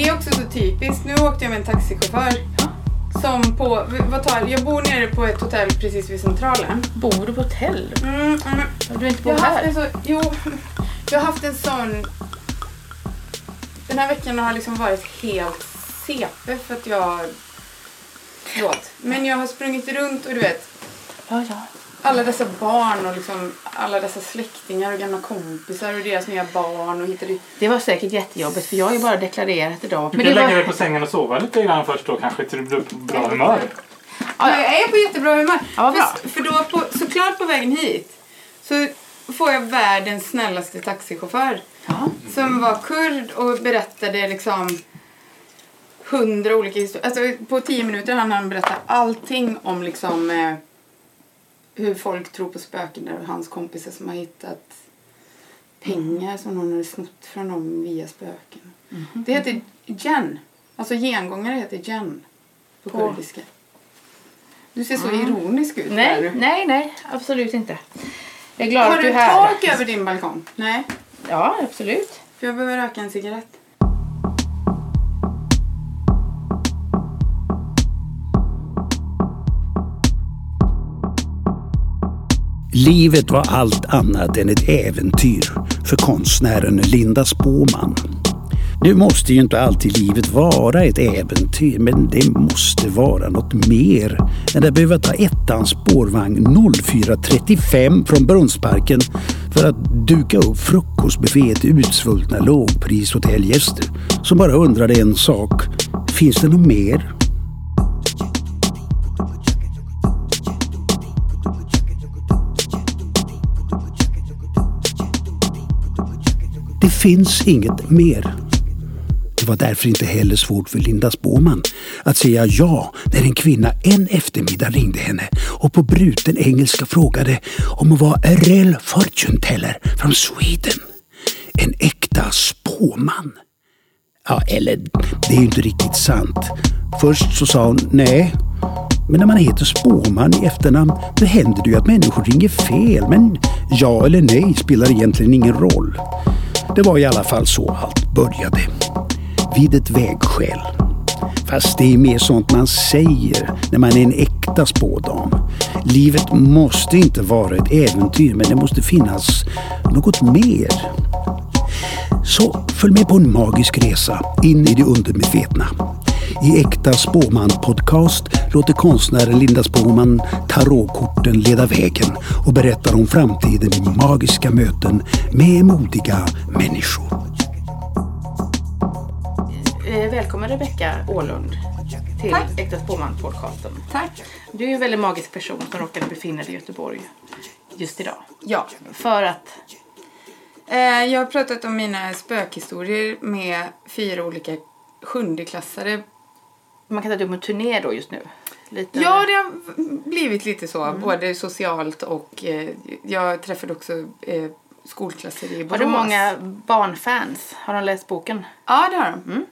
det är också så typiskt. Nu åkte jag med en taxichaufför. Som på, vad tar jag? bor nere på ett hotell precis vid Centralen. Bor du på hotell? Mm, mm. Du inte Jag på har haft en här? så, jo, jag har haft en sån... Den här veckan har liksom varit helt CP för att jag... Förlåt. Men jag har sprungit runt och du vet, Ja, ja. Alla dessa barn och liksom alla dessa släktingar och gamla kompisar och deras nya barn och hit och dit. Det var säkert jättejobbigt för jag har ju bara deklarerat idag. Du Men kan det lägga dig på sängen och sova lite grann först då kanske till du blir på bra humör. Ja, jag är på jättebra humör. Ja, bra. För, för då på, såklart på vägen hit så får jag världens snällaste taxichaufför. Ja. Som var kurd och berättade liksom hundra olika historier. Alltså på tio minuter hann han berätta allting om liksom eh, hur folk tror på spöken där och hans kompisar som har hittat pengar som någon hade snott från dem via spöken. Mhm. Det heter Jen. Alltså gengångare heter Jen på, På- kurdiska. Du ser så ironisk ut. där Nej, nu. nej, nej. Absolut inte. Jag är glad Har att du du är här. tak över din balkong? Nej, Ja, absolut. för jag behöver röka en cigarett. Livet var allt annat än ett äventyr för konstnären Linda Spåman. Nu måste ju inte alltid livet vara ett äventyr, men det måste vara något mer än att behöva ta ettans spårvagn 04.35 från Brunnsparken för att duka upp frukostbuffé till utsvultna lågprishotellgäster som bara undrade en sak. Finns det något mer? Det finns inget mer. Det var därför inte heller svårt för Linda Spåman att säga ja när en kvinna en eftermiddag ringde henne och på bruten engelska frågade om hon var a real fortune teller från Sweden. En äkta spåman. Ja, eller det är ju inte riktigt sant. Först så sa hon nej. Men när man heter Spåman i efternamn då händer det ju att människor ringer fel. Men ja eller nej spelar egentligen ingen roll. Det var i alla fall så allt började. Vid ett vägskäl. Fast det är mer sånt man säger när man är en äkta spådam. Livet måste inte vara ett äventyr men det måste finnas något mer. Så följ med på en magisk resa in i det undermedvetna. I Äkta Spåman Podcast låter konstnären Linda Spåman tarotkorten leda vägen och berättar om framtiden i magiska möten med modiga människor. Eh, välkommen Rebecka Ålund till Tack. Äkta Spåman-podcasten. Tack. Du är ju en väldigt magisk person som råkade befinna dig i Göteborg just idag. Ja. För att... Eh, jag har pratat om mina spökhistorier med fyra olika sjundeklassare. Man kan säga att du är på turné då just nu. Lite. Ja, det har blivit lite så. Både socialt och eh, jag träffade också eh, skolklasser i Borås. Har du många barnfans? Har de läst boken? Ja, det har de.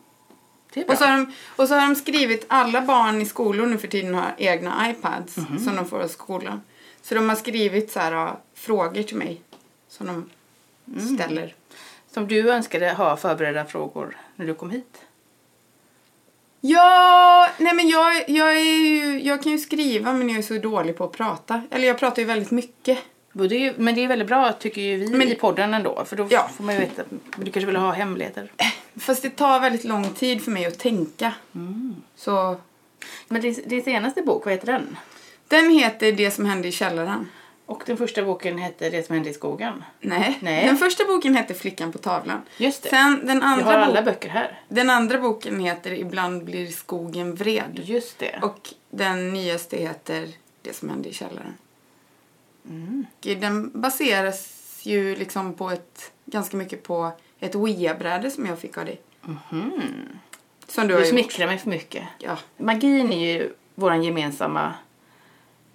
Det bra. Och så, har de, och så har de skrivit, alla barn i skolor nu för tiden har egna iPads som de får av skolan. Så de har skrivit så här, frågor till mig som de ställer. Som du önskade ha förberedda frågor när du kom hit. Ja, nej men jag, jag, ju, jag kan ju skriva men jag är så dålig på att prata. Eller jag pratar ju väldigt mycket. Det ju- men det är väldigt bra tycker ju vi Men- i podden ändå. För då Ja. får man ju veta. Du kanske vill ha hemligheter. Fast det tar väldigt lång tid för mig att tänka. Så Men din, din senaste bok, vad heter den? den heter Det som hände i källaren. Och den första boken heter Det som hände i skogen. Nej. Nej. Den första boken hette Flickan på tavlan. Just det. Sen den Jag har andra, alla böcker här. den andra boken heter Ibland blir skogen vred. Just det. Och den nyaste heter Det som hände i källaren. Mm. Den baseras ju liksom på ett, ganska mycket på ett Wii-bräde som jag fick av dig. Som du Du smickrar mig för mycket. Ja. Magin är ju vår gemensamma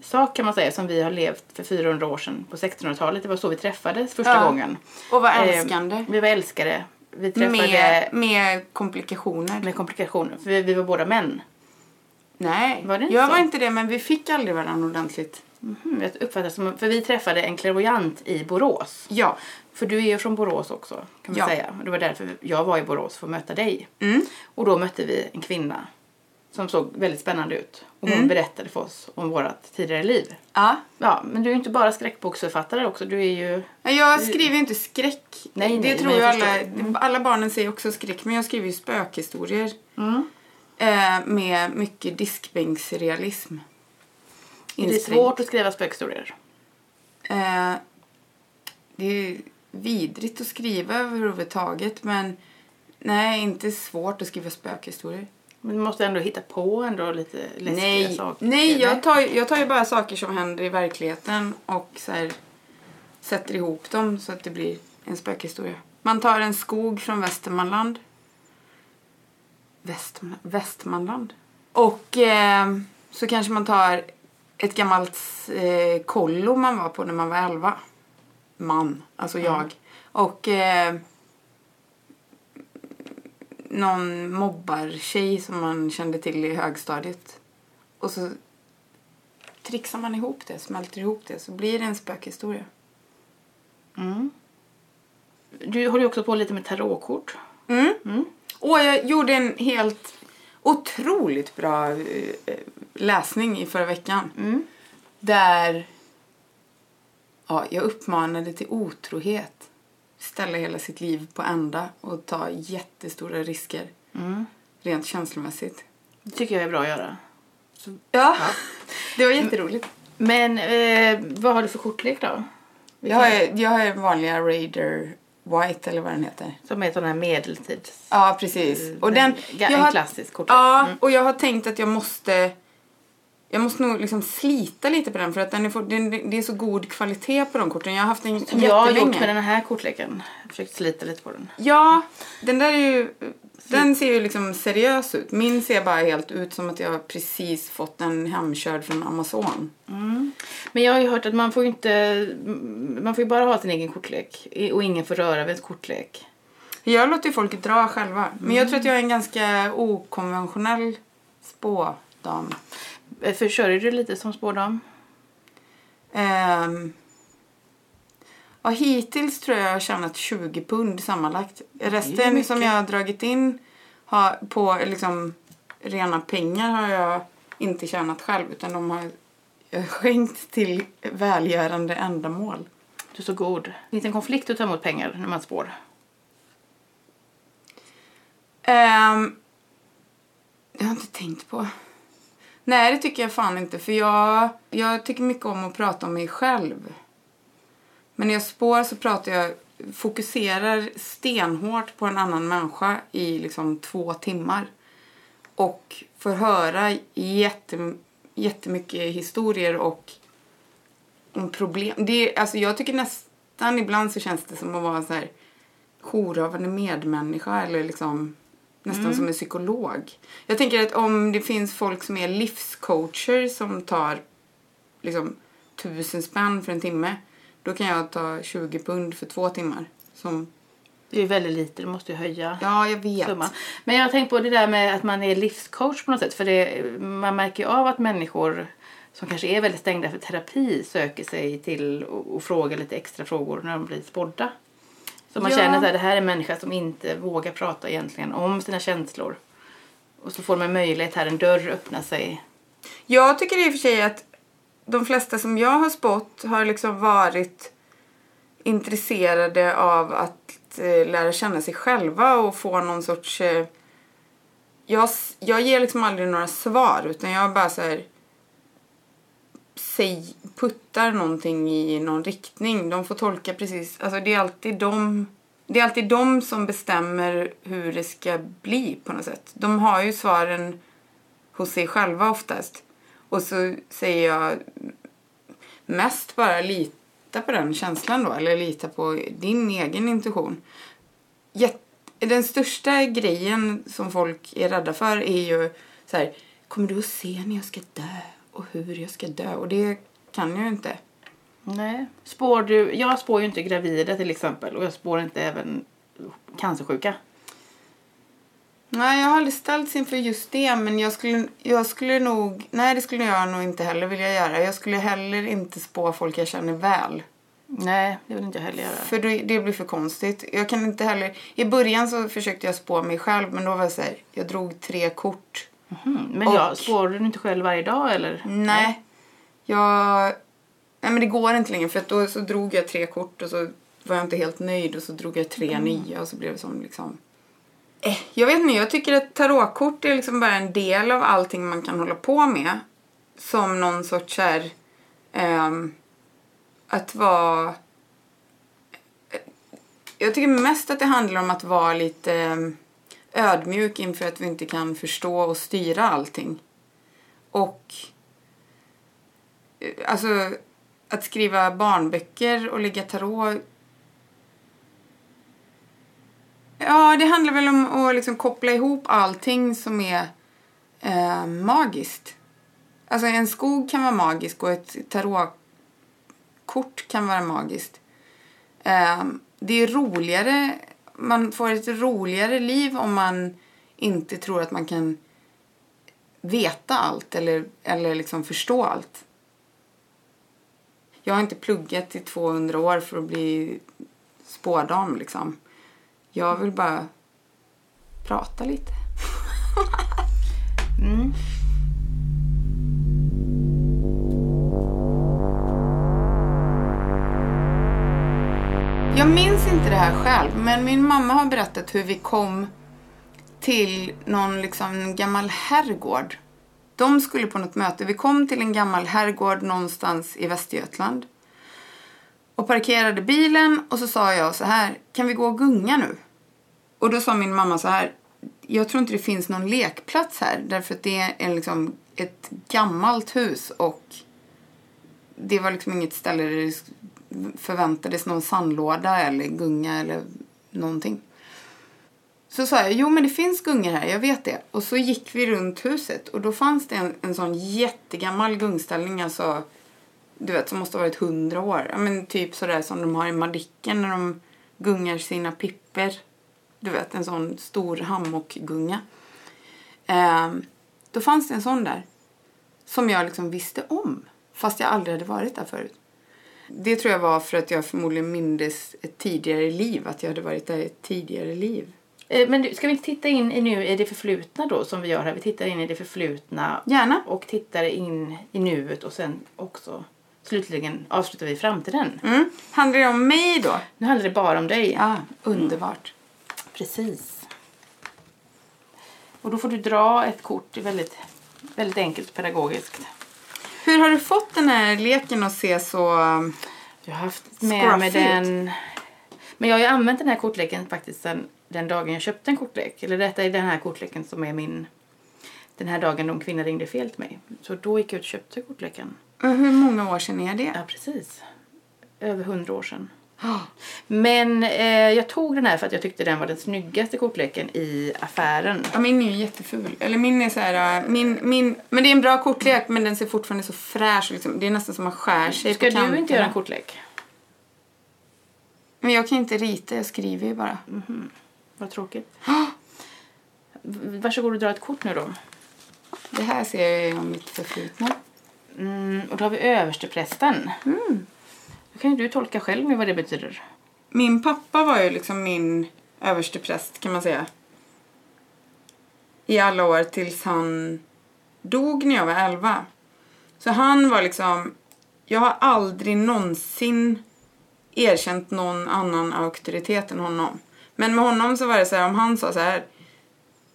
sak kan man säga som vi har levt för 400 år sedan på 1600-talet. Det var så vi träffades första Ja. gången. Och var Eh, älskande. Vi var älskare. Vi träffade med, med, med komplikationer. komplikationer. För vi, vi var båda män. Nej, Var det inte jag så? var inte det men vi fick aldrig varandra ordentligt. Mhm, jag uppfattar som, för vi träffade en klärvoajant i Borås. Ja. För du är ju från Borås också kan man Ja. säga. Det var därför jag var i Borås för att möta dig. Mm. Och då mötte vi en kvinna som såg väldigt spännande ut. Och hon Mm. berättade för oss om vårt tidigare liv. Ja. Ja, men du är ju inte bara skräckboksförfattare också. Du är ju... Jag skriver ju inte skräck. Nej, det nej, tror men jag alla. Mm. alla barnen säger också skräck. Men jag skriver ju spökhistorier. Mm. Eh, med mycket diskbänksrealism. Är det svårt att skriva spökhistorier? Eh, det är vidrigt att skriva överhuvudtaget. Men nej, inte svårt att skriva spökhistorier. Men du måste ändå hitta på ändå lite läskiga Nej, saker. nej jag, tar, jag tar ju bara saker som händer i verkligheten och så här, sätter ihop dem så att det blir en spökhistoria. Man tar en skog från Västmanland. Västma, Västmanland. Och eh, så kanske man tar ett gammalt eh, kollo man var på när man var 11. Man, alltså jag. Och eh, någon mobbartjej som man kände till i högstadiet. Och så trixar man ihop det, smälter ihop det, så blir det en spökhistoria. Mm. Du håller ju också på lite med tarotkort. Mm. Mm. Och jag gjorde en helt otroligt bra eh, läsning i förra veckan. Mm. Där ja, jag uppmanade till otrohet. Ställa hela sitt liv på ända och ta jättestora risker. Mm. Rent känslomässigt. Det tycker jag är bra att göra. Ja, det var jätteroligt. Men eh, vad har du för kortlek då? Jag har, jag har vanliga Raider White eller vad den heter. Som är sån här medeltids... Ja, precis. Och den, jag en har, klassisk kortlek. ja, Mm. och jag har tänkt att jag måste jag måste nog liksom slita lite på den för att den är, den, det är så god kvalitet på de korten. Jag har haft den jag har gjort med den här kortleken. Försökt slita lite på den. Ja, den där är ju... Den ser ju liksom seriös ut. Min ser bara helt ut som att jag precis fått den hemkörd från Amazon. Men jag har ju hört att man får inte... Man får ju bara ha sin egen kortlek. Och ingen får röra vid ens kortlek. Jag låter ju folk dra själva. Men jag tror att jag är en ganska okonventionell spådam. Eh, Försörjer du lite som spådam? Ehm, ja, hittills tror jag jag har tjänat 20 pund sammanlagt. Resten som jag har dragit in har, på liksom, rena pengar har jag inte tjänat själv utan de har jag skänkt till välgörande ändamål. Du är så god. Finns det en konflikt att ta emot pengar när man spår? Um, jag har inte tänkt på. Nej, det tycker jag fan inte. För jag, jag tycker mycket om att prata om mig själv. Men när jag spår så pratar jag, fokuserar stenhårt på en annan människa i liksom två timmar. Och får höra jätte, jättemycket historier och om problem. Det, alltså jag tycker nästan ibland så känns det som att vara så här jourhavande medmänniska eller liksom nästan som en psykolog. Jag tänker att om det finns folk som är livscoacher som tar liksom tusen spänn för en timme då kan jag ta 20 pund för två timmar. Som, Det är väldigt lite, du måste ju höja ja, jag vet. summan. Men jag har tänkt på det där med att man är livscoach på något sätt. För det, man märker ju av att människor som kanske är väldigt stängda för terapi söker sig till och, och frågar lite extra frågor när de blir spådda. Så man Ja. känner att det här är en människa som inte vågar prata egentligen om sina känslor. Och så får de en möjlighet här, en dörr öppnar sig. Jag tycker i och för sig att de flesta som jag har spått har liksom varit intresserade av att eh, lära känna sig själva och få någon sorts... Eh, jag, jag ger liksom aldrig några svar utan jag bara så här säg, puttar någonting i någon riktning. De får tolka precis... Alltså det är alltid de... Det är alltid de som bestämmer hur det ska bli på något sätt. De har ju svaren hos sig själva oftast. Och så säger jag mest bara lita på den känslan då. Eller lita på din egen intuition. Den största grejen som folk är rädda för är ju så här. Kommer du att se när jag ska dö? Och hur jag ska dö? Och det kan jag ju inte. Nej. Spår du, jag spår ju inte gravida till exempel och jag spår inte även cancersjuka. Nej, jag har aldrig ställts inför just det. Men jag skulle, jag skulle nog... Nej, det skulle jag nog inte heller vilja göra. Jag skulle heller inte spå folk jag känner väl. Nej, det vill inte jag heller göra. För det, det blir för konstigt. Jag kan inte heller... I början så försökte jag spå mig själv. Men då var det så här, jag drog tre kort. Mm. Men Och- jag, spår du inte själv varje dag eller? Nej. Jag... Nej, men det går inte längre. För att då så drog jag tre kort och så var jag inte helt nöjd. Och så drog jag tre nya och så blev det som liksom... Eh, jag vet inte, jag tycker att tarotkort är liksom bara en del av allting man kan hålla på med. Som någon sorts här... ehm, att vara... eh, Jag tycker mest att det handlar om att vara lite ehm, ödmjuk inför att vi inte kan förstå och styra allting. Och eh, alltså att skriva barnböcker och lägga tarot. Ja, det handlar väl om att liksom koppla ihop allting som är eh, magiskt. Alltså en skog kan vara magisk och ett tarotkort kan vara magiskt. Eh, det är roligare, man får ett roligare liv om man inte tror att man kan veta allt eller, eller liksom förstå allt. Jag har inte pluggat i 200 år för att bli spådam liksom. Jag vill bara prata lite. Mm. Det här själv, men min mamma har berättat hur vi kom till någon liksom gammal herrgård. De skulle på något möte. Vi kom till en gammal herrgård någonstans i Västergötland. Och parkerade bilen och så sa jag så här, kan vi gå och gunga nu? Och då sa min mamma så här, jag tror inte det finns någon lekplats här därför att det är liksom ett gammalt hus och det var liksom inget ställe där det förväntades någon sandlåda eller gunga eller någonting. Så sa jag, jo men det finns gungor här, jag vet det. Och så gick vi runt huset och då fanns det en, en sån jättegammal gungställning, alltså du vet som måste ha varit hundra år. Ja men typ sådär som de har i Madicken när de gungar sina pipper. Du vet en sån stor hammockgunga. Ehm, då fanns det en sån där. Som jag liksom visste om. Fast jag aldrig hade varit där förut. Det tror jag var för att jag förmodligen mindes ett tidigare liv. Att jag hade varit där i ett tidigare liv. Eh, Men du, ska vi inte titta in i nu i det förflutna då som vi gör här? Vi tittar in i det förflutna Gärna. och tittar in i nuet och sen också slutligen avslutar vi framtiden. Mm. Handlar det om mig då? Nu handlar det bara om dig. Ja, underbart. Precis. Och då får du dra ett kort. Väldigt, väldigt enkelt pedagogiskt. Hur har du fått den här leken att se så... um, Jag har haft med mig den. Men jag har ju använt den här kortleken faktiskt sedan den dagen jag köpte en kortlek. Eller detta är den här kortleken som är min... Den här dagen de kvinnor ringde fel till mig. Så då gick jag ut och köpte kortleken. Hur många år sedan är det? Ja, precis. Över hundra år sedan. Men eh, jag tog den här för att jag tyckte den var den snyggaste kortleken i affären. Ja, min är ju jätteful. Eller min är så här... uh, Min, min, men det är en bra kortlek men den ser fortfarande så fräsch och liksom, Det är nästan som man skär sig Ska på du kanterna. inte göra en kortlek? Men jag kan inte rita, jag skriver ju bara. Vad tråkigt. V- Varsågod och dra ett kort nu då. Det här ser jag om mitt förflutna. Mm, och då har vi översteprästen. Mm. Kan ju du tolka själv med vad det betyder. Min pappa var ju liksom min överste präst kan man säga. I alla år tills han dog när jag var 11. Så han var liksom, jag har aldrig någonsin erkänt någon annan auktoritet än honom. Men med honom så var det så här, om han sa så här,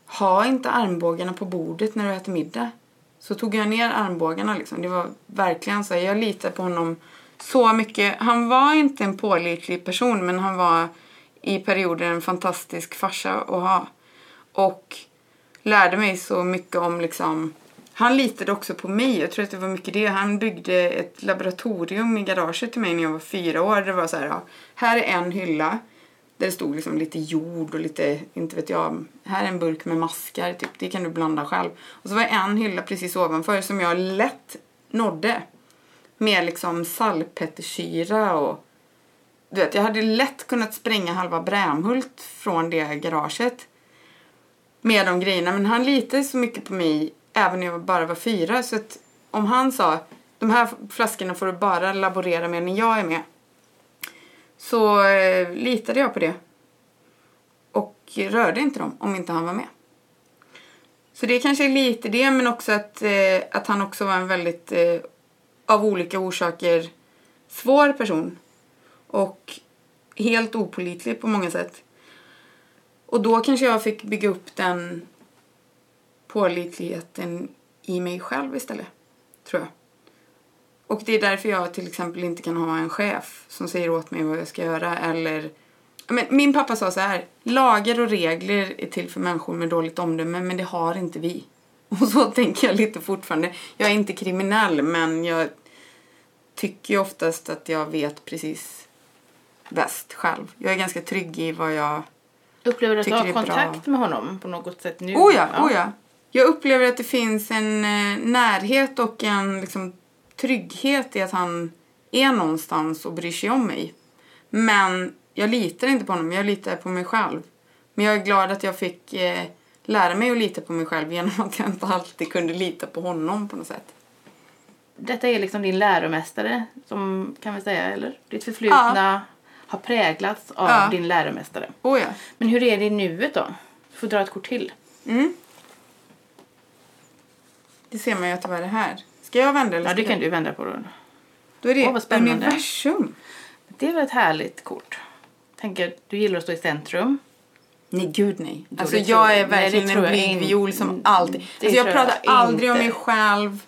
ha inte armbågarna på bordet när du äter middag. Så tog jag ner armbågarna liksom. Det var verkligen så här, jag litar på honom så mycket. Han var inte en pålitlig person men han var i perioder en fantastisk farsa att ha. Och lärde mig så mycket om liksom han litade också på mig. Jag tror att det var mycket det. Han byggde ett laboratorium i garaget till mig när jag var fyra år. Det var så här, ja, här är en hylla där det stod liksom lite jord och lite, inte vet jag, här är en burk med maskar, typ. det kan du blanda själv. Och så var det en hylla precis ovanför som jag lätt nådde. Med liksom salpetersyra och du vet, jag hade lätt kunnat spränga halva Brämhult från det garaget. med de grejerna. Men han litade så mycket på mig även när jag bara var fyra. Så att om han sa de här flaskorna får du bara laborera med när jag är med. Så eh, litade jag på det. Och rörde inte dem om inte han var med. Så det kanske är lite det men också att, eh, att han också var en väldigt eh, av olika orsaker svår person. Och helt opolitlig på många sätt. Och då kanske jag fick bygga upp den pålitligheten i mig själv istället. Tror jag. Och det är därför jag till exempel inte kan ha en chef som säger åt mig vad jag ska göra eller men min pappa sa så här, lagar och regler är till för människor med dåligt omdöme men det har inte vi. Och så tänker jag lite fortfarande. Jag är inte kriminell men jag tycker ju oftast att jag vet precis bäst själv. Jag är ganska trygg i vad jag Upplever du att du har kontakt med honom på något sätt nu? Oh ja, oh ja. Jag upplever att det finns en eh, närhet och en liksom, trygghet i att han är någonstans och bryr sig om mig. Men jag litar inte på honom, jag litar på mig själv. Men jag är glad att jag fick eh, lära mig att lita på mig själv genom att jag inte alltid kunde lita på honom på något sätt. Detta är liksom din läromästare, som kan vi säga, eller? Ditt förflutna har präglats av Ja. din läromästare. Oh ja. Men hur är det i nuet då? Du får dra ett kort till. Mm. Det ser man ju att det var det här. Ska jag vända eller Ja, det kan du? vända på då. Då är det spännande. universum. Det är väl ett härligt kort. Tänker, du gillar att stå i centrum. Nej, gud nej. Alltså jag jag. är verkligen en jag blyg in- viol som Mm, alltid. Alltså jag pratar jag aldrig om mig själv.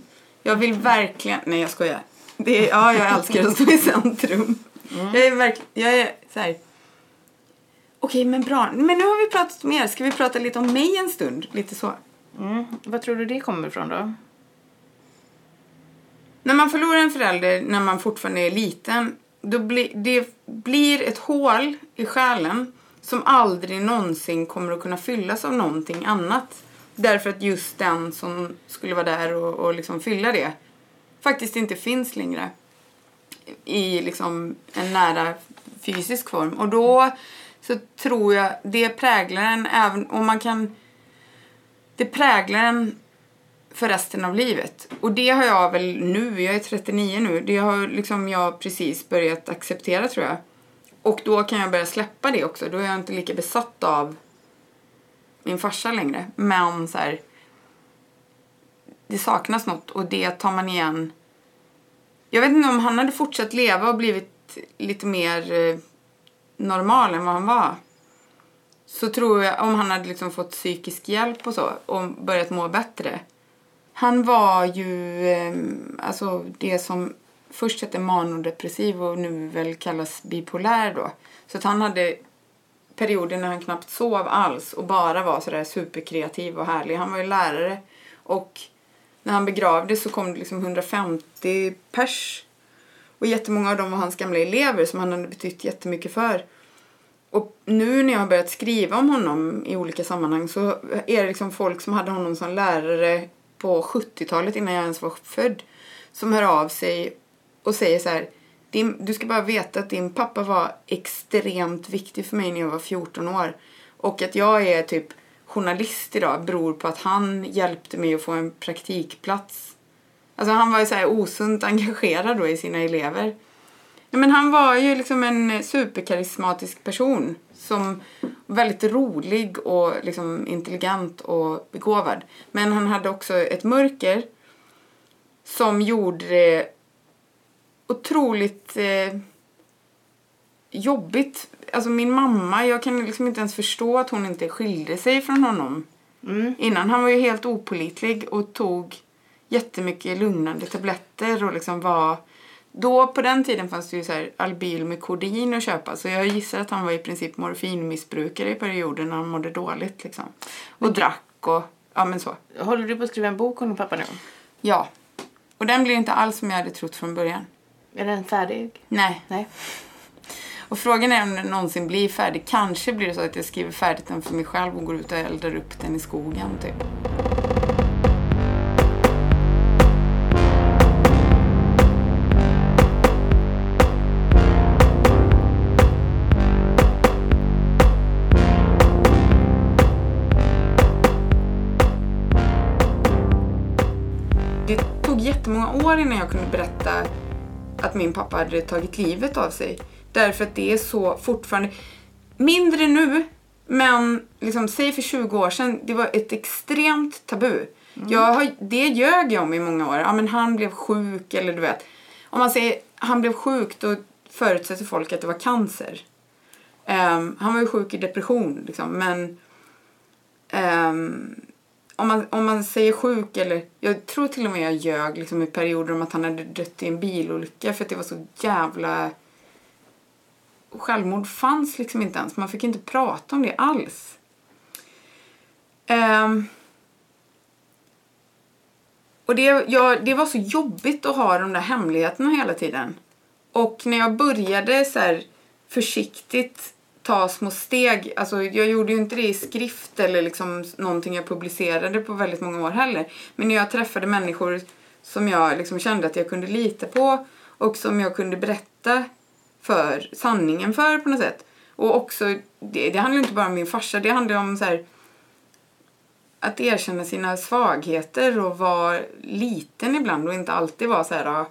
Jag vill verkligen... Nej, jag skojar. Det är, ja, jag älskar att stå i centrum. Mm. Jag är verkligen... Jag är så här... Okej, men bra. Men nu har vi pratat mer. Ska vi prata lite om mig en stund? Lite så. Mm. Vad tror du det kommer ifrån då? När man förlorar en förälder när man fortfarande är liten, då blir det blir ett hål i själen som aldrig någonsin kommer att kunna fyllas av någonting annat. Därför att just den som skulle vara där och, och liksom fylla det faktiskt inte finns längre i liksom en nära fysisk form. Och då så tror jag det präglar en även om man kan det präglar en för resten av livet. Och det har jag väl nu, jag är 39 nu, det har liksom jag precis börjat acceptera tror jag. Och då kan jag börja släppa det också. Då är jag inte lika besatt av min farsa längre. Men så här, det saknas något och det tar man igen. Jag vet inte om han hade fortsatt leva och blivit lite mer eh, normal än vad han var. Så tror jag, om han hade liksom fått psykisk hjälp och så och börjat må bättre. Han var ju eh, alltså det som först hette manodepressiv och nu väl kallas bipolär då. Så att han hade perioder när han knappt sov alls och bara var sådär superkreativ och härlig. Han var ju lärare och när han begravdes så kom det liksom 150 pers. Och jättemånga av dem var hans gamla elever som han hade betytt jättemycket för. Och nu när jag har börjat skriva om honom i olika sammanhang så är det liksom folk som hade honom som lärare på 70-talet innan jag ens var född som hör av sig och säger så här din, du ska bara veta att din pappa var extremt viktig för mig när jag var 14 år. Och att jag är typ journalist idag beror på att han hjälpte mig att få en praktikplats. Alltså han var ju så här osunt engagerad då i sina elever. Ja, men han var ju liksom en superkarismatisk person som väldigt rolig och liksom intelligent och begåvad. Men han hade också ett mörker som gjorde det otroligt eh, jobbigt. Alltså min mamma, jag kan liksom inte ens förstå att hon inte skilde sig från honom Mm. innan. Han var ju helt opolitlig och tog jättemycket lugnande tabletter och liksom var... Då på den tiden fanns det ju så här Albyl med kodein att köpa så jag gissar att han var i princip morfinmissbrukare i perioden när han mådde dåligt liksom. Och drack och ja men så. Håller du på att skriva en bok om din pappa nu? Ja. Och den blir inte alls som jag hade trott från början. Är den färdig? Nej. Nej. Och frågan är om den någonsin blir färdig. Kanske blir det så att jag skriver färdigt den för mig själv och går ut och eldar upp den i skogen, typ. Det tog jättemånga år innan jag kunde berätta att min pappa hade tagit livet av sig. Därför att det är så fortfarande, mindre nu, men liksom, säg för 20 år sedan, det var ett extremt tabu. Jag har, det ljög jag om i många år. Ja, men han blev sjuk eller du vet. Om man säger han blev sjuk då förutsätter folk att det var cancer. Ehm, han var ju sjuk i depression liksom, men ehm, om, man, om man säger sjuk eller jag tror till och med jag ljög liksom, i perioder om att han hade dött i en bilolycka för att det var så jävla självmord fanns liksom inte ens. Man fick inte prata om det alls. Um, och det, jag, det var så jobbigt att ha de där hemligheterna hela tiden. Och när jag började så här försiktigt ta små steg, alltså jag gjorde ju inte det i skrift eller liksom någonting jag publicerade på väldigt många år heller. Men när jag träffade människor som jag liksom kände att jag kunde lita på och som jag kunde berätta för sanningen för på något sätt. Och också, det, det handlar inte bara om min farsa, det handlar om så här att erkänna sina svagheter och vara liten ibland och inte alltid vara så här ja,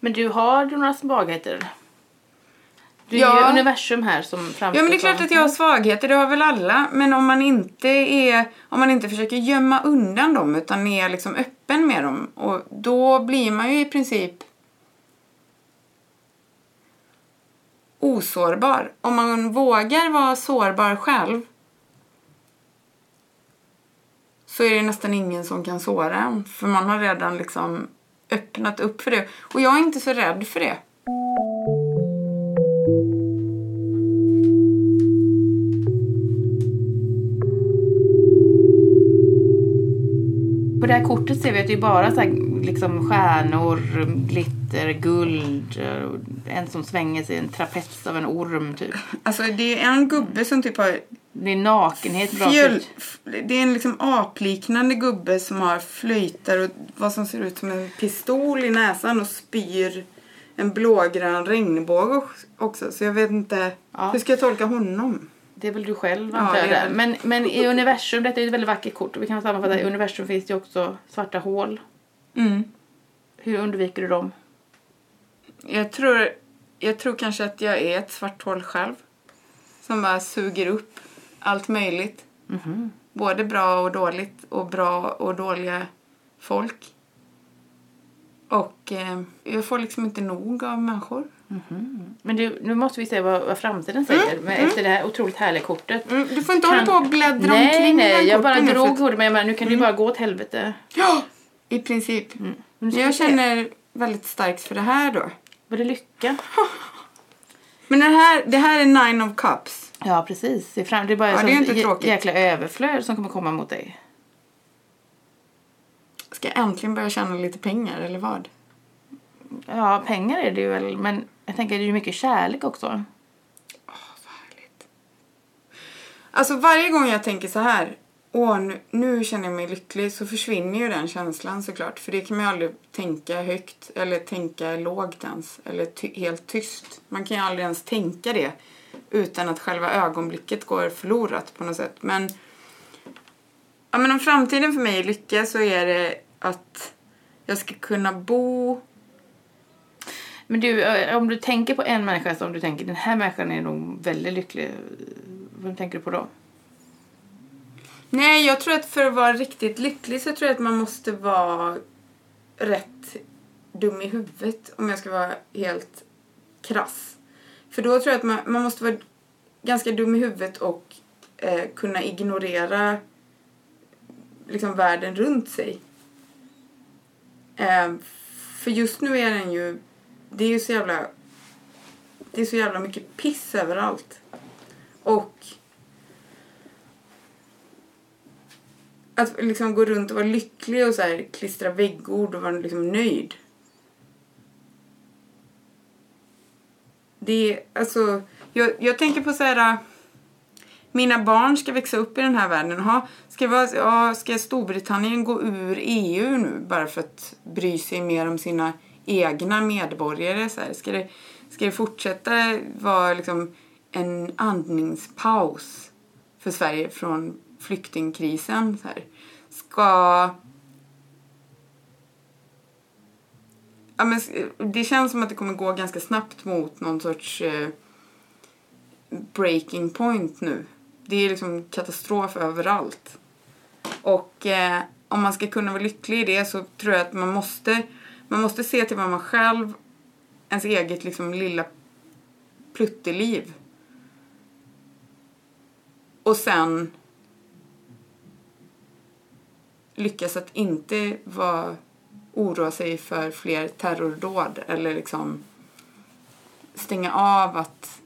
Men du har du några svagheter? Du är Ja. ju universum här som framstår Ja men det är klart att jag har svagheter, det har väl alla. Men om man inte är, om man inte försöker gömma undan dem utan är liksom öppen med dem. Och då blir man ju i princip osårbar. Om man vågar vara sårbar själv så är det nästan ingen som kan såra en. För man har redan liksom öppnat upp för det. Och jag är inte så rädd för det. Det här kortet ser vi att det är bara så här, liksom stjärnor, glitter, guld. eh, En som svänger sig i en trapets av en orm typ. Alltså det är en gubbe som typ har Det är nakenhet Fjöl, det är en liksom apliknande gubbe som har flöjtar och vad som ser ut som en pistol i näsan och spyr en blågrön regnbåge också. Så jag vet inte, Ja. hur ska jag tolka honom? Det är väl du själv Ja, antar jag. är där. väl- Men, men i universum, detta är ett väldigt vackert kort. Och vi kan sammanfatta, i universum finns det ju också svarta hål. Mm. Hur undviker du dem? Jag, tror, jag tror kanske att jag är ett svart hål själv. Som bara suger upp allt möjligt. Mhm. Både bra och dåligt och bra och dåliga folk. Och eh, jag får liksom inte nog av människor. Men du, nu måste vi se vad, vad framtiden säger med, efter det här otroligt härliga kortet. Mm, du får inte Kan- hålla på och bläddra Nej, omkring nej, jag bara drog kortet men jag menar, nu kan det ju bara gå åt helvete. Ja, i princip. Men ska vi Jag känner väldigt starkt för det här då. Var det lycka? Men det här, det här är Nine of Cups. Ja, precis. Det är, det bara Ja, det är inte jä- tråkigt. jäkla överflöd som kommer komma mot dig. Ska jag äntligen börja tjäna lite pengar eller vad? Ja, pengar är det ju väl, men jag tänker det är ju mycket kärlek också. Vad Härligt. Alltså varje gång jag tänker så här, åh nu, nu känner jag mig lycklig, så försvinner ju den känslan såklart. För det kan man ju aldrig tänka högt eller tänka lågt ens. Eller ty- helt tyst. Man kan ju aldrig ens tänka det utan att själva ögonblicket går förlorat på något sätt. Men, ja, men om framtiden för mig är lycka så är det att jag ska kunna bo men du, eh, om du tänker på en människa som du tänker, den här människan är nog väldigt lycklig. Vem tänker du på då? Nej, jag tror att för att vara riktigt lycklig så tror jag att man måste vara rätt dum i huvudet om jag ska vara helt krass. För då tror jag att man, man måste vara ganska dum i huvudet och eh, kunna ignorera liksom världen runt sig. Eh, för just nu är den ju, det är ju så jävla, det är så jävla mycket piss överallt. Och att liksom gå runt och vara lycklig och så här klistra väggord och vara liksom nöjd. Det är, alltså, jag, jag tänker på så här, mina barn ska växa upp i den här världen. Ha, ska, vara, ja, ska Storbritannien gå ur EU nu bara för att bry sig mer om sina egna medborgare? Så här? Ska, det, ska det fortsätta vara liksom en andningspaus för Sverige från flyktingkrisen? Så här? Ska Ja, men det känns som att det kommer gå ganska snabbt mot någon sorts eh, breaking point nu. Det är liksom katastrof överallt. Och eh, om man ska kunna vara lycklig i det så tror jag att man måste, man måste se till vad man själv, ens eget liksom lilla plutteliv. Och sen lyckas att inte vara, oroa sig för fler terrordåd eller liksom stänga av att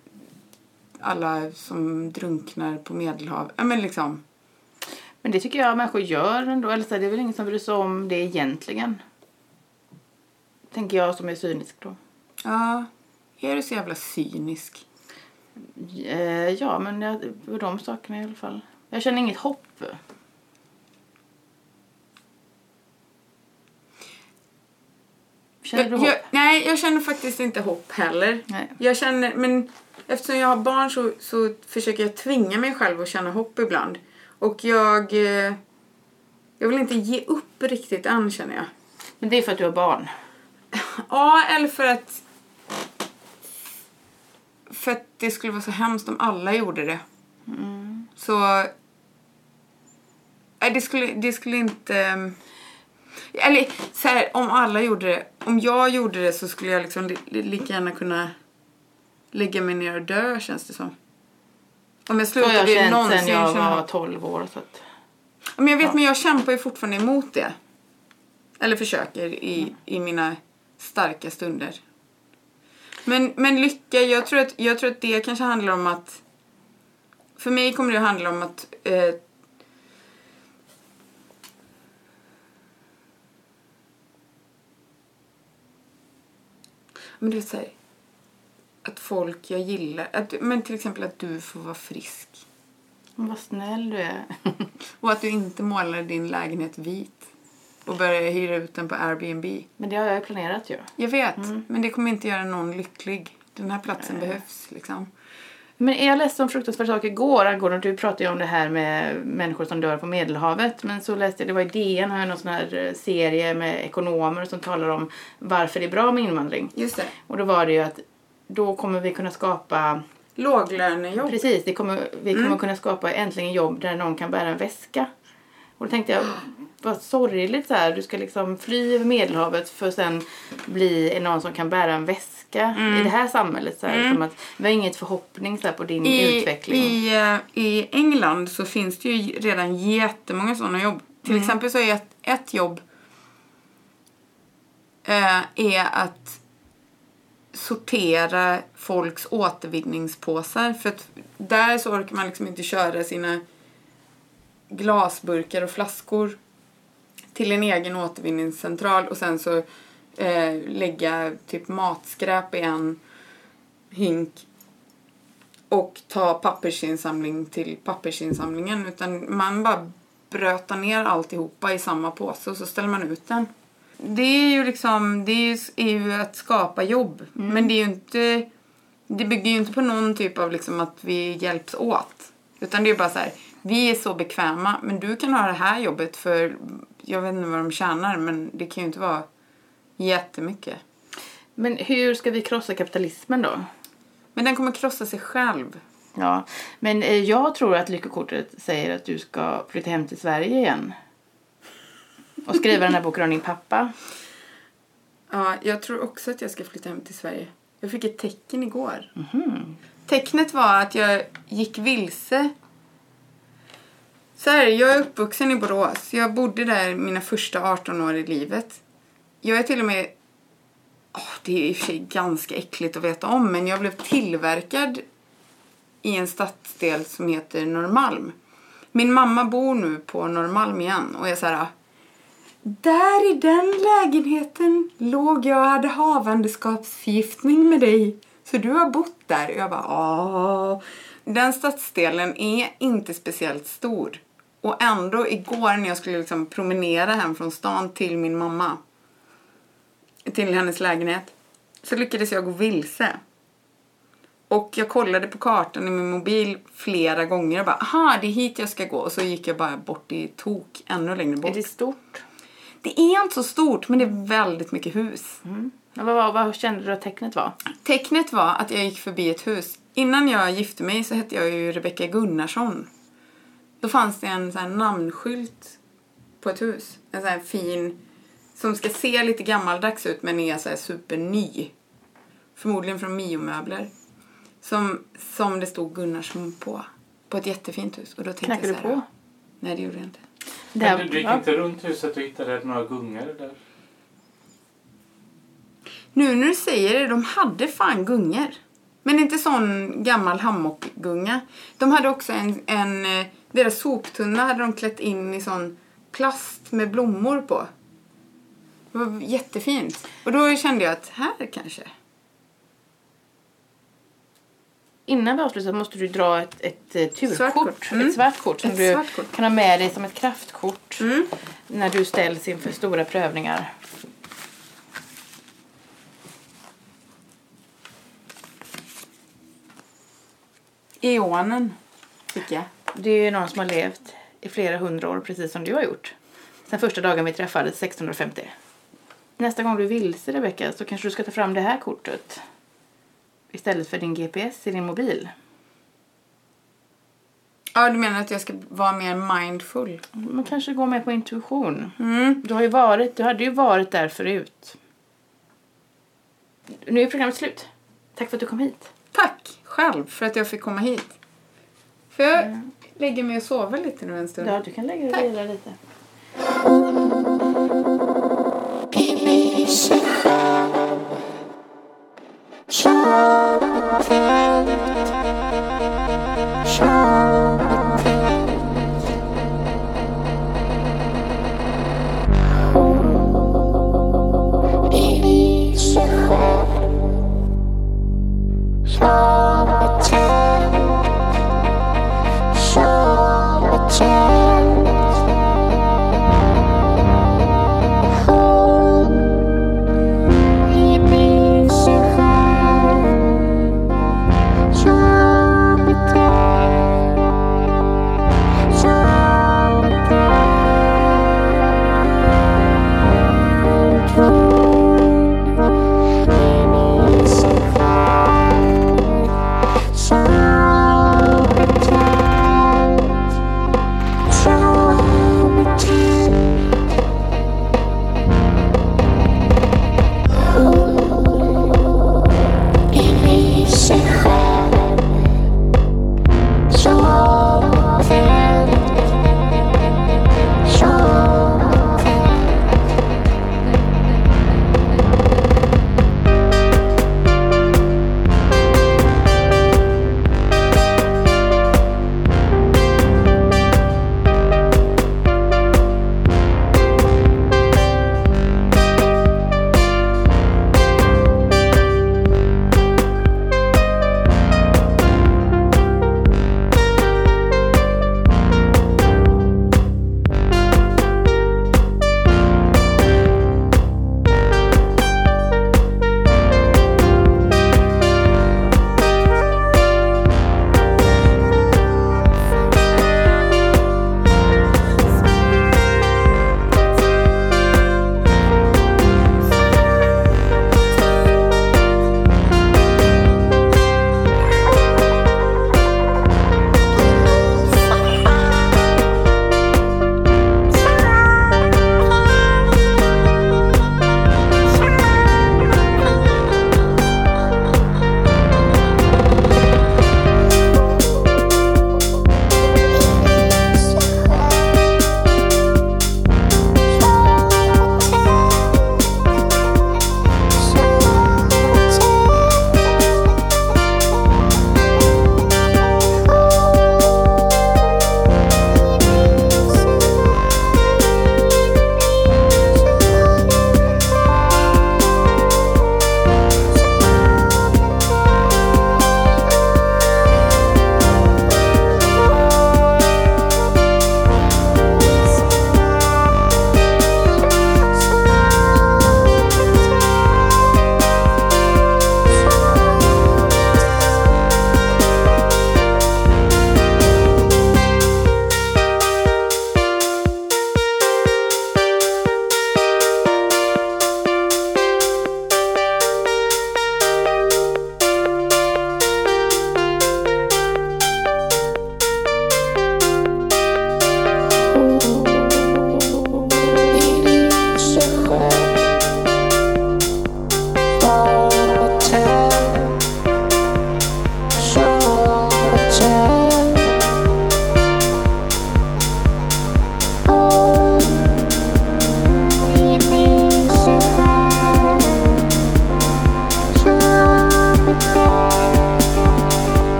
alla som drunknar på medelhavet. ja men liksom Men det tycker jag människor gör ändå. Eller så det är väl ingen som bryr sig om det egentligen. Tänker jag som är cynisk då. Ja, är du så jävla cynisk? Eh, ja, men jag, på de sakerna i alla fall. Jag känner inget hopp. Känner du hopp? jag, nej, jag känner faktiskt inte hopp heller. Nej. Jag känner, men eftersom jag har barn så, så försöker jag tvinga mig själv att känna hopp ibland. Och jag... Eh, jag vill inte ge upp riktigt än känner jag. Men det är för att du har barn. Ja, eller för att... För att det skulle vara så hemskt om alla gjorde det. Så... Nej, det skulle, det skulle inte... Eller så här, om alla gjorde det. Om jag gjorde det så skulle jag liksom li, li, lika gärna kunna lägga mig ner och dö känns det som. Om jag har jag slutade känt någonsin sen jag var hopp. 12 år. Så att... Ja, Men jag vet, men jag kämpar ju fortfarande emot det. Eller försöker i, i mina starka stunder. Men, men lycka, jag tror, att, jag tror att det kanske handlar om att... För mig kommer det att handla om att... Eh, men så här, Att folk jag gillar... Att, men till exempel att du får vara frisk. Vad snäll du är. Och att du inte målar din lägenhet vit och börjar hyra ut den på Airbnb. Men det har jag ju planerat ju. Jag vet, men det kommer inte göra någon lycklig. Den här platsen behövs liksom. Men jag läste om fruktansvärda saker igår angående, du pratade ju om det här med människor som dör på Medelhavet. Men så läste jag, det var i DN, har jag någon sån här eh, serie med ekonomer som talar om varför det är bra med invandring. Just det. Och då var det ju att då kommer vi kunna skapa, Låglönejobb. precis, det kommer, vi kommer kunna skapa äntligen jobb där någon kan bära en väska. Och då tänkte jag, vad sorgligt så här, du ska liksom fly över Medelhavet för att sen bli någon som kan bära en väska i det här samhället. Så här, som att, vi har inget förhoppning så här, på din I, utveckling. i, eh, I England så finns det ju redan jättemånga sådana jobb. Till exempel så är ett, ett jobb eh, är att sortera folks återvinningspåsar. För att där så orkar man liksom inte köra sina glasburkar och flaskor till en egen återvinningscentral och sen så eh, lägga typ matskräp i en hink och ta pappersinsamling till pappersinsamlingen utan man bara brötar ner alltihopa i samma påse och så ställer man ut den. Det är ju liksom, det är ju, ju att skapa jobb. Men det är ju inte, det bygger ju inte på någon typ av liksom att vi hjälps åt. Utan det är bara så här, vi är så bekväma men du kan ha det här jobbet för jag vet inte vad de tjänar men det kan ju inte vara jättemycket. Men hur ska vi krossa kapitalismen då? Men den kommer krossa sig själv. Ja, men eh, jag tror att lyckokortet säger att du ska flytta hem till Sverige igen. Och skriva den här boken om din pappa. Ja, jag tror också att jag ska flytta hem till Sverige. Jag fick ett tecken igår. Tecknet var att jag gick vilse. Så här, jag är uppvuxen i Borås. Jag bodde där mina första 18 år i livet. Jag är till och med... Oh, det är i och för sig ganska äckligt att veta om, men jag blev tillverkad i en stadsdel som heter Norrmalm. Min mamma bor nu på Norrmalm igen och jag så här... Där i den lägenheten låg jag och hade havandeskapsförgiftning med dig. Så du har bott där? Och jag bara, ja. Den stadsdelen är inte speciellt stor. Och ändå igår när jag skulle liksom promenera hem från stan till min mamma. Till hennes lägenhet. Så lyckades jag gå vilse. Och jag kollade på kartan i min mobil flera gånger och bara, aha, det är hit jag ska gå. Och så gick jag bara bort i tok, ännu längre bort. Är det stort? Det är inte så stort, men det är väldigt mycket hus. Men Vad, vad, vad kände du att tecknet var? Tecknet var att jag gick förbi ett hus. Innan jag gifte mig så hette jag ju Rebecka Gunnarsson. Då fanns det en sån här namnskylt på ett hus. En sån här fin, som ska se lite gammaldags ut men är så här superny. Förmodligen från Mio-möbler. Som, som det stod Gunnarsson på. På ett jättefint hus. Och då tänkte Knackade jag du så här, på? Nej det gjorde jag inte. Men du, du gick ja. inte runt huset och hittade några gungor där? Nu när du säger det, de hade fan gungor. Men inte sån gammal hammockgunga. De hade också en, en eh, deras soptunna hade de klätt in i sån plast med blommor på. Det var jättefint. Och då kände jag att här kanske. Innan vi avslutar måste du dra ett, ett, eh, turkort. Svart kort. Mm. Ett svart kort som Ett du svart kort. kan ha med dig som ett kraftkort Mm. när du ställs inför stora prövningar. Eonen fick jag. Det är ju någon som har levt i flera hundra år precis som du har gjort. Sen första dagen vi träffades 1650. Nästa gång du är vilse Rebecka så kanske du ska ta fram det här kortet. Istället för din GPS i din mobil. Ja, du menar att jag ska vara mer mindful? Man kanske går med på intuition. Mm. Du, har ju varit, du hade ju varit där förut. Nu är programmet slut. Tack för att du kom hit. Tack själv för att jag fick komma hit. Får jag lägga mig och sova lite nu en stund? Ja, du kan lägga dig och vila lite. Bli